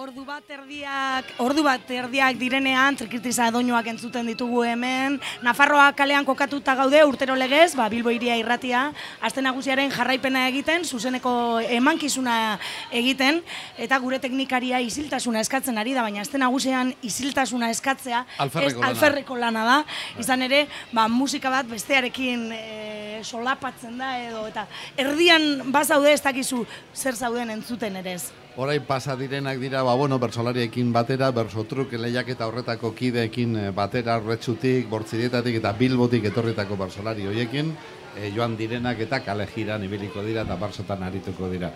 ordu bat erdiak, ordu bat erdiak direnean, trikirtiza doinoak entzuten ditugu hemen, Nafarroa kalean kokatuta gaude urtero legez, ba, Bilbo iria irratia, aste nagusiaren jarraipena egiten, zuzeneko emankizuna egiten, eta gure teknikaria isiltasuna eskatzen ari da, baina aste nagusian isiltasuna eskatzea, Alferreko lana. alferreko lana da, izan ere, ba, musika bat bestearekin e, solapatzen da edo, eta erdian bazaude ez dakizu zer zauden entzuten ere ez. Orain pasa direnak dira, ba, bueno, bersolariekin batera, bersotruk lehiak eta horretako kideekin eh, batera, horretxutik, bortzirietatik eta bilbotik etorritako bersolari hoiekin, e, joan direnak eta kale jiran ibiliko dira eta barsotan arituko dira.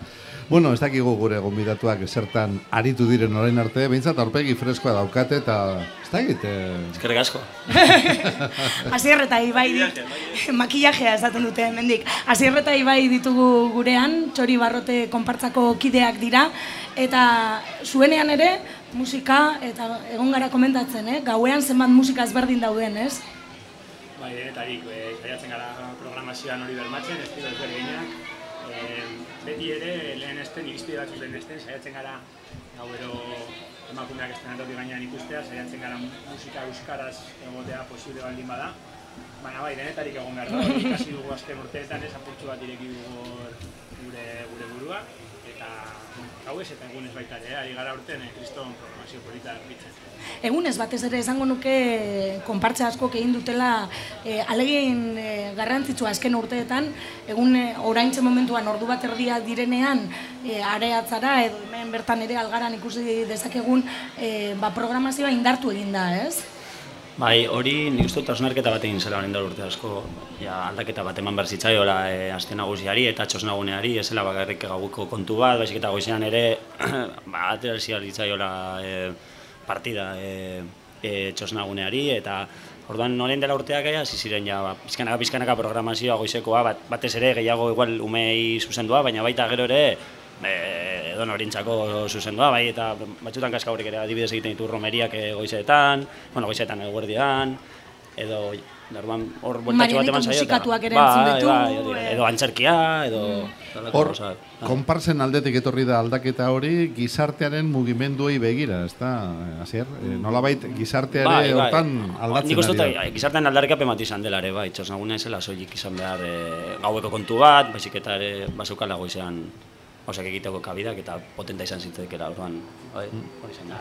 Bueno, ez dakigu gure gonbidatuak zertan aritu diren orain arte, behintzat aurpegi freskoa daukate eta ez dakit, eh, Eskerrik asko. Asier eta Ibai dit, makillajea esaten dute hemendik. Asier eta Ibai ditugu gurean, txori barrote konpartzako kideak dira, eta zuenean ere musika, eta egon gara komentatzen, eh? gauean zenbat musika ezberdin dauden, ez? Bai, denetarik, e, saiatzen gara programazioan hori bermatzen, estilo ezberdinak. E, beti ere, lehen esten, irizpide batzuk lehen esten, saiatzen gara gauero emakumeak estenatoki gainean ikustea, saiatzen gara musika euskaraz egotea posible baldin bada. Baina bai, denetarik egon behar da, ikasi dugu azken urteetan, ez apurtxu bat ireki dugu gure, gure burua, eta gauez eta egunez baita ere, ari gara urten, eh, kriston programazio polita bitzen. Egunez batez ere esango nuke konpartza askok egin dutela e, alegin e, garrantzitsua azken urteetan, egun e, oraintxe momentuan ordu bat erdia direnean e, areatzara edo hemen bertan ere algaran ikusi dezakegun e, ba, programazioa indartu egin da, ez? Bai, hori nik uste hausnarketa bat egin zela orain urte asko, ja, aldaketa bat eman behar zitzaiola e, aste nagusiari eta txosnaguneari, ez zela bakarrik gauko kontu bat, baizik eta goizean ere, ba, aterazia ditzaiola e, partida e, e, txosnaguneari, eta orduan noren dela urteak hasi ziren ja, ba, pizkanaka, pizkanaka programazioa goizekoa, bat, batez ere gehiago igual umei zuzendua, baina baita gero ere, e, edo norintzako zuzendua, bai, eta batzutan kaska horiek ere adibidez egiten ditu romeriak e, goizeetan, bueno, goizetan eguerdian, edo Orduan hor bueltatxo bat eman eta- musikatuak ere Bai, entzun ditu, bai, hori, eh. edo antzerkia, edo... horrelako Hor. Ah. konparsen aldetik etorri da aldaketa hori gizartearen mugimenduei begira, ez da, Asier? E, nolabait gizarteare Bai, bai. hortan aldatzen Nik ari da. ai, gizartean aldarrikap emat izan dela ere, bai, txosnaguna ezela soilik izan behar e, gaueko kontu bat, baizik eta ere bazukala goizean gauzak egiteko kabidak eta potenta izan zitzaikela, orduan, bai, hori izan da.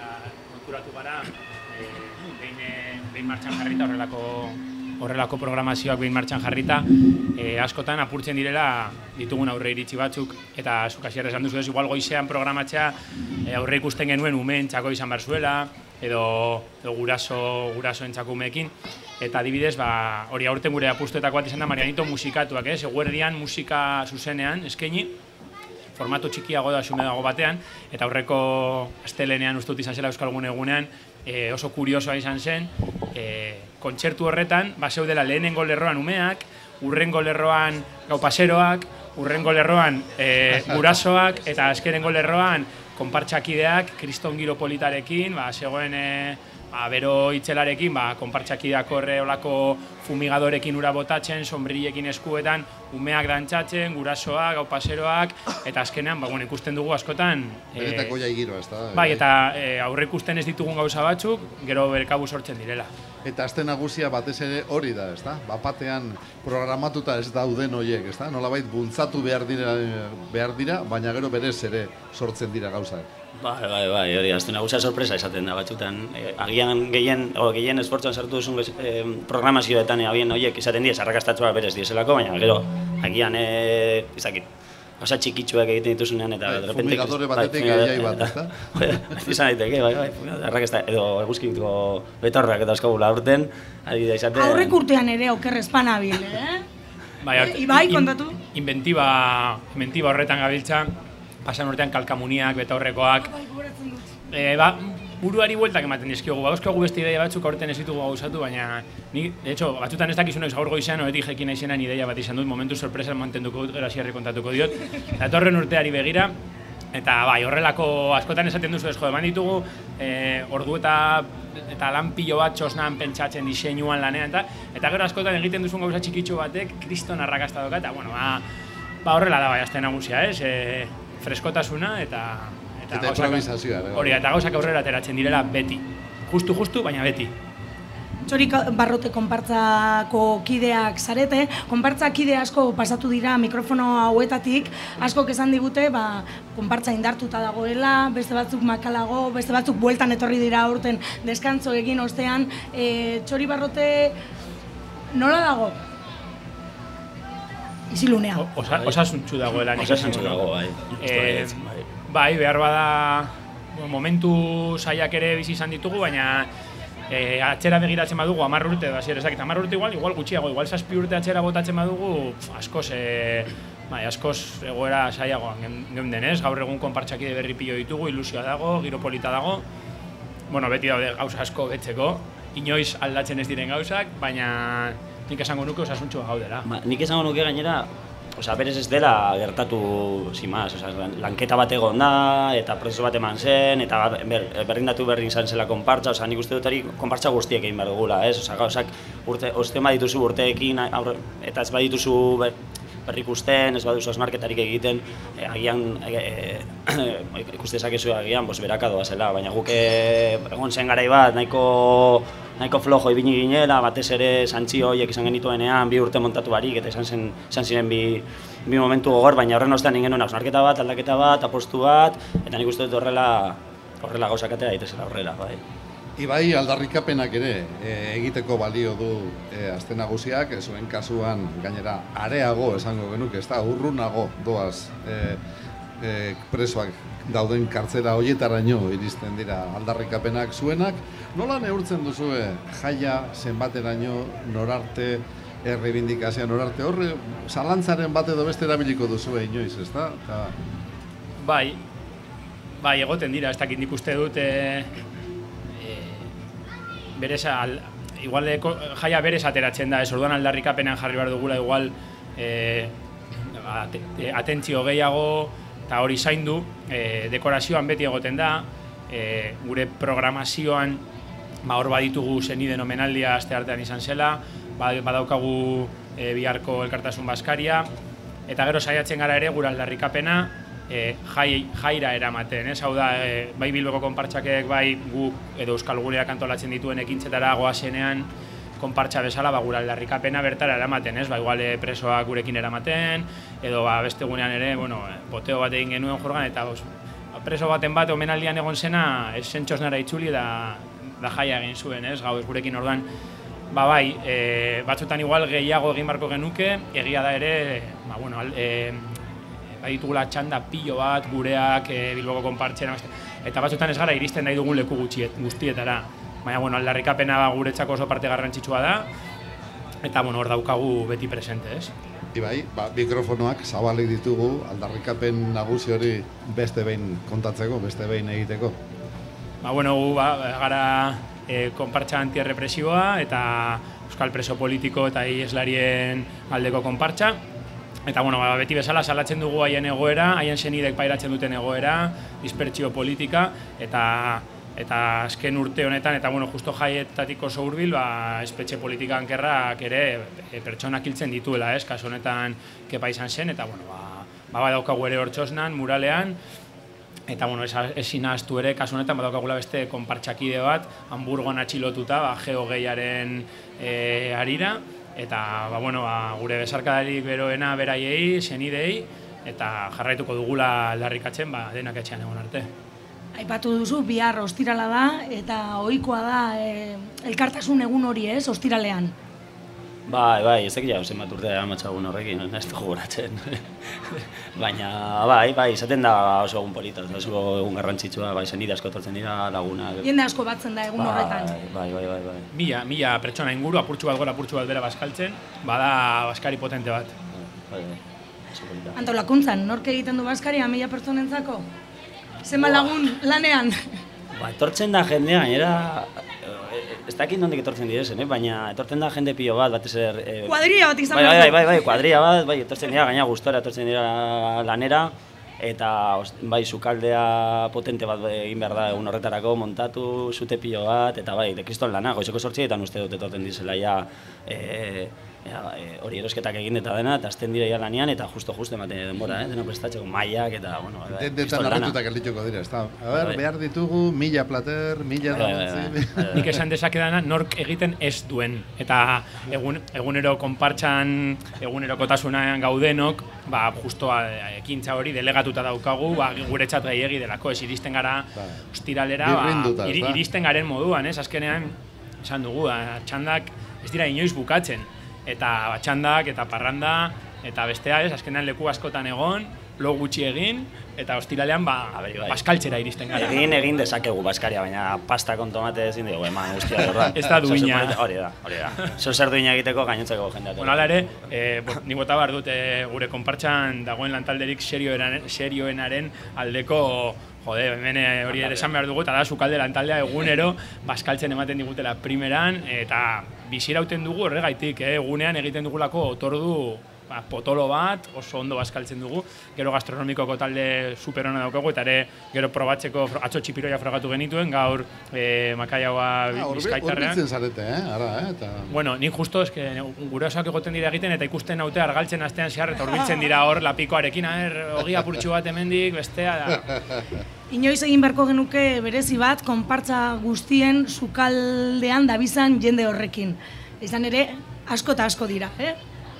konturatu gara, e, behin, eh, behin martxan jarrita horrelako horrelako programazioak behin martxan jarrita, e, askotan apurtzen direla ditugun aurre iritsi batzuk, eta zuk hasiera esan duzu ez, igual goizean programatzea e, aurre ikusten genuen umeen txako izan behar zuela, edo, edo guraso, gurasoen txakumeekin, eta adibidez, ba, hori aurten gure apustuetako bat izan da Marianito musikatuak, ez? Eguerdian musika zuzenean eskaini, formato txikiago da xume dago batean, eta aurreko astelenean uste dut izan zela Euskal Gune egunean, e, oso kuriosoa izan zen, e, kontzertu horretan, baseudela lehenengo lerroan umeak, urrengo lerroan gaupaseroak, urrengo lerroan e, gurasoak, eta azkerengo lerroan konpartxakideak, kriston giro politarekin, ba, zegoen e, ba, bero itzelarekin, ba, konpartxakideak horre olako fumigadorekin ura botatzen, sombrillekin eskuetan, umeak dantzatzen, gurasoak, gaupaseroak, eta azkenean, ba, bueno, ikusten dugu askotan... eh, Benetako jai giroa, ez da? Bai, eta e, aurre ikusten ez ditugun gauza batzuk, gero berkabu sortzen direla. Eta aste nagusia batez ere hori da, ez da? Bapatean programatuta ez dauden horiek, ez da? Nolabait bultzatu behar dira, behar dira, baina gero berez ere sortzen dira gauzak. Bai, bai, bai, hori, azten nagusia sorpresa izaten da batzutan. E, agian gehien, o, gehien esfortzuan sartu duzun e, programazioetan e, abien horiek izaten diez, arrakastatua berez dieselako, baina gero, agian, e, izakit, gauza txikitsuak egiten dituzunean eta Bai, de repente... fumigadore bai, batetik jai bat, eta- Izan daiteke, bai, bai, fumigadore, arrakasta, edo eguzkiko betorrak eta eskabula urten, ari da izaten... Aurrek urtean ere oker espanabil, eh? Bai, Eh, Ibai, kontatu. Inventiba, inventiba horretan gabiltza, pasan urtean kalkamuniak, betaurrekoak, e, ba, buruari bueltak ematen dizkiogu, ba, euskagu beste ideia batzuk aurten ez ditugu gauzatu, baina ni, de hecho, batzutan ez dakizunez gaur goizean, oetik jekin naizenan ideia bat izan dut, momentu sorpresa mantenduko dut, gero hasierri kontatuko diot, datorren urteari begira, Eta bai, horrelako askotan esaten duzu ez, jo, eman ditugu e, ordu eta eta lan pilo bat txosnan pentsatzen diseinuan lanean eta eta gero askotan egiten duzun gauza txikitxo batek kriston arrakasta dauka eta bueno, ba, ba horrela da bai aste nagusia, ez? E, freskotasuna eta eta improvisazioa. Hori, eta gauzak aurrera ateratzen direla beti. Justu, justu, baina beti. Txori barrote konpartzako kideak zarete, konpartza kide asko pasatu dira mikrofono hauetatik, asko esan digute, ba, konpartza indartuta dagoela, beste batzuk makalago, beste batzuk bueltan etorri dira aurten deskantzo egin ostean, e, txori barrote nola dago? Isilunea. O- Osa, osasuntxu dagoela Osasuntxu dago, bai. Eh, bai. behar bada momentu saiak ere bizi izan ditugu, baina e, atxera begiratzen badugu, amarr urte, da zier ezakit, amarr urte igual, igual gutxiago, igual zazpi urte atxera botatzen badugu, pf, askoz, e, bai, askoz egoera saiagoan geunden ez, gaur egun konpartxakide berri pilo ditugu, ilusioa dago, giro polita dago, bueno, beti daude gauza asko betzeko, inoiz aldatzen ez diren gauzak, baina nik esango nuke osasuntxua gaudela. Ba, nik esango nuke gainera, Osa, berez ez dela gertatu, zimaz, osa, lanketa bat egon da, eta prozesu bat eman zen, eta ber, berrindatu berri izan zela konpartza, osa, nik uste dut hori konpartza guztiek egin behar dugula, ez? Osa, gauzak urte, osten badituzu urteekin, aurre, eta ez badituzu ber, berrikusten, ez baduzu osnarketarik egiten, e, agian e, e, ikuste zakezu agian, bos, berakado zela, baina guk egon zen garai bat, nahiko nahiko flojo ibini ginela, batez ere santzio horiek izan genituenean, bi urte montatu barik, eta izan, zen, izan ziren bi, bi momentu gogor, baina horren ostean ingen hausnarketa bat, aldaketa bat, apostu bat, eta nik uste dut horrela, horrela gauzak atera daitezela horrela, bai. Ibai aldarrikapenak ere e, egiteko balio du e, azte nagusiak, e, zuen kasuan gainera areago esango genuke, ez da, urrunago doaz e, e, presoak dauden kartzera hoietaraino iristen dira aldarrikapenak zuenak. Nola neurtzen duzue jaia zenbateraino norarte errebindikazioa norarte horre zalantzaren bat edo beste erabiliko duzue inoiz, ez da? Ta, Bai, bai, egoten dira, ez dakit nik uste dut, e, e, berez, al, igual jaia berez ateratzen da, ez orduan aldarrikapenean jarri behar dugula, igual e, e, atentzio gehiago, eta hori zaindu, e, dekorazioan beti egoten da, e, gure programazioan, ba, hor baditugu zeniden omenaldia aste artean izan zela, ba- badaukagu e, biharko elkartasun baskaria, eta gero saiatzen gara ere gure aldarrikapena e, jai, jaira eramaten, ez? Hau da, e, bai Bilboko konpartxakek, bai guk edo Euskal Gureak antolatzen dituen ekintzetara goazenean, konpartxa bezala ba, gure aldarrikapena bertara eramaten, ez? Ba, igual e, presoak gurekin eramaten, edo ba, beste gunean ere, bueno, e, poteo bat egin genuen jorgan, eta os, ba, preso baten bat omenaldian egon zena, ez zentxosnara itzuli da, da jaia egin zuen, ez? Gau, gurekin orduan, Ba bai, e, batzutan igual gehiago egin barko genuke, egia da ere, ba, bueno, al, e, baditugula txanda pilo bat, gureak, e, Bilboko konpartxera, eta batzutan ez gara iristen nahi dugun leku gutxiet, guztietara. Baina, bueno, aldarrikapena ba, guretzako oso parte garrantzitsua da, eta, bueno, hor daukagu beti presente, ez? Ibai, ba, mikrofonoak zabalik ditugu aldarrikapen nagusi hori beste behin kontatzeko, beste behin egiteko. Ba, bueno, gu ba, gara e, konpartxa antierrepresiboa eta euskal preso politiko eta ieslarien aldeko konpartxa. Eta bueno, ba, beti bezala salatzen dugu haien egoera, haien senidek pairatzen duten egoera, dispertsio politika eta eta azken urte honetan eta bueno, justo jaietatik oso hurbil, ba espetxe politika ankerrak ere e, pertsonak hiltzen dituela, ez? Kasu honetan kepa izan zen eta bueno, ba ba badaukagu ere hortxosnan, muralean, Eta bueno, ezin ahaztu ere, kasu honetan badaukagula beste konpartxakide bat, Hamburgon atxilotuta, ba, geo gehiaren e, arira, eta ba, bueno, ba, gure besarkadarik beroena beraiei, senidei, eta jarraituko dugula aldarrikatzen, ba, denak etxean egon arte. Aipatu duzu, bihar ostirala da, eta ohikoa da e, elkartasun egun hori ez, ostiralean. Bai, bai, ez jau zenbat urte amatxagun horrekin, ez du gogoratzen. Baina, bai, bai, izaten da oso egun polita, oso egun garrantzitsua, bai, zenide asko etortzen dira, lagunak. Jende asko batzen da egun horretan. Bai, bai, bai, bai. Mila, mila pertsona inguru, apurtxu bat gora, apurtxu bat bera baskaltzen, bada baskari potente bat. Bai, bai, polita. Antolakuntzan, nork egiten du baskaria mila pertsonentzako? Zenba lagun lanean? Ba, etortzen da jendea, gainera, eh, ez dakit nondik etortzen direzen, eh? baina etortzen da jende pilo bat, batez er... Eh, Kuadrilla bat izan bai, bai, du. bai, bai, kuadria bat, bai, etortzen dira, gaina gustora etortzen dira lanera, eta bai, sukaldea potente bat egin behar da egun horretarako, montatu, zute pilo bat, eta bai, de kriston lana, goizeko sortzietan uste dut etortzen dizela ja, e, Ja, e, hori erosketak egin eta dena, eta azten dira ja lanean, eta justo-justo ematen denbora, eh? dena prestatzeko mailak, eta, bueno, bai, Den- kriston Detan lana. argitutak geldituko dira, ez da. A ber, Bai. behar ditugu, mila plater, mila Bai, bai, bai, dantzi. bai, bai. Nik esan dezakedana nork egiten ez duen. Eta egun, egunero konpartxan, egunerokotasunean gaudenok, ba, justo a, ekintza hori delegatuta daukagu, ba, guretzat gehiegi delako, ez iristen gara Bai. ostiralera, Birrinduta, ba, iristen garen moduan, ez, azkenean, esan dugu, a, txandak ez dira inoiz bukatzen. Eta txandak, eta parranda, eta bestea, ez, azkenean leku askotan egon, lo gutxi egin, eta ostiralean, ba, Aberi, bai. baskaltzera iristen gara. Egin egin dezakegu baskaria, baina pasta kon tomate ezin dugu eman guztia horra. Ez da duina. Hori da, hori da. Zo zer duina egiteko gainontzeko jendea. Bueno, ala ere, e, bo, ni bota behar dut, e, gure konpartxan dagoen lantalderik serioenaren, serioenaren aldeko jode, hemen eh, hori ere esan behar dugu, eta da sukalde lantaldea egunero baskaltzen ematen digutela primeran, eta bizirauten dugu horregaitik, eh, egunean egiten dugulako otordu ba, potolo bat, oso ondo baskaltzen dugu, gero gastronomikoko talde superona daukagu, eta ere gero probatzeko atzo txipiroia frogatu genituen, gaur e, makaiaua Ah, hurbi- bizkaitarrean. Hurbiltzen zarete, eh? Ara, eh? Eta... Bueno, nik justo eske gurasoak egoten dira egiten eta ikusten naute argaltzen astean zehar eta hurbiltzen dira hor lapikoarekin, aher, ogi apurtxu bat hemendik, bestea da. Inoiz egin beharko genuke berezi bat, konpartza guztien sukaldean dabizan jende horrekin. Izan ere, asko eta asko dira, eh?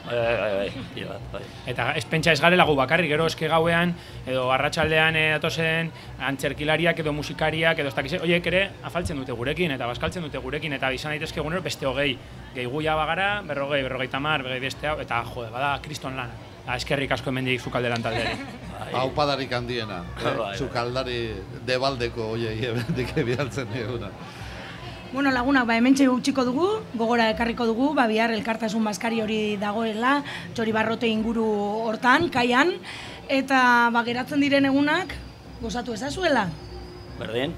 Bai, bai, bai. Eta ez pentsa ez garela gu bakarrik, gero eske gauean, edo arratsaldean eh, datozen antzerkilariak edo musikariak edo ez dakize, oiek ere afaltzen dute gurekin eta baskaltzen dute gurekin eta izan daitezke egunero beste hogei. Gehi ja bagara, berrogei, berrogei tamar, berrogei bestea, eta jode, bada kriston lana. Da, eskerrik asko hemendik sukalde lantalderi. Haupadarik handiena, Bai, eh? bai. Zukaldari debaldeko, oie, ebendik ebialtzen eguna. Bueno, lagunak, ba, hemen utziko dugu, gogora ekarriko dugu, ba, bihar elkartasun baskari hori dagoela, txori barrote inguru hortan, kaian, eta ba, geratzen diren egunak, gozatu ezazuela. Berdin?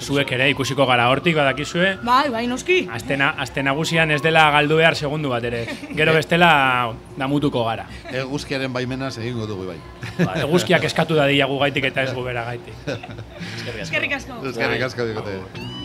Zuek ere ikusiko gara hortik badakizue, Bai, bai, noski. Aste, na, aste nagusian ez dela galdu behar segundu bat ere. Gero bestela damutuko gara. Eguzkiaren baimenaz egingo dugu bai. Eguzkiak eskatu da gu gaitik eta ez gu bera gaitik. Eskerrik asko. Eskerrik asko. Eskerrik asko dikote.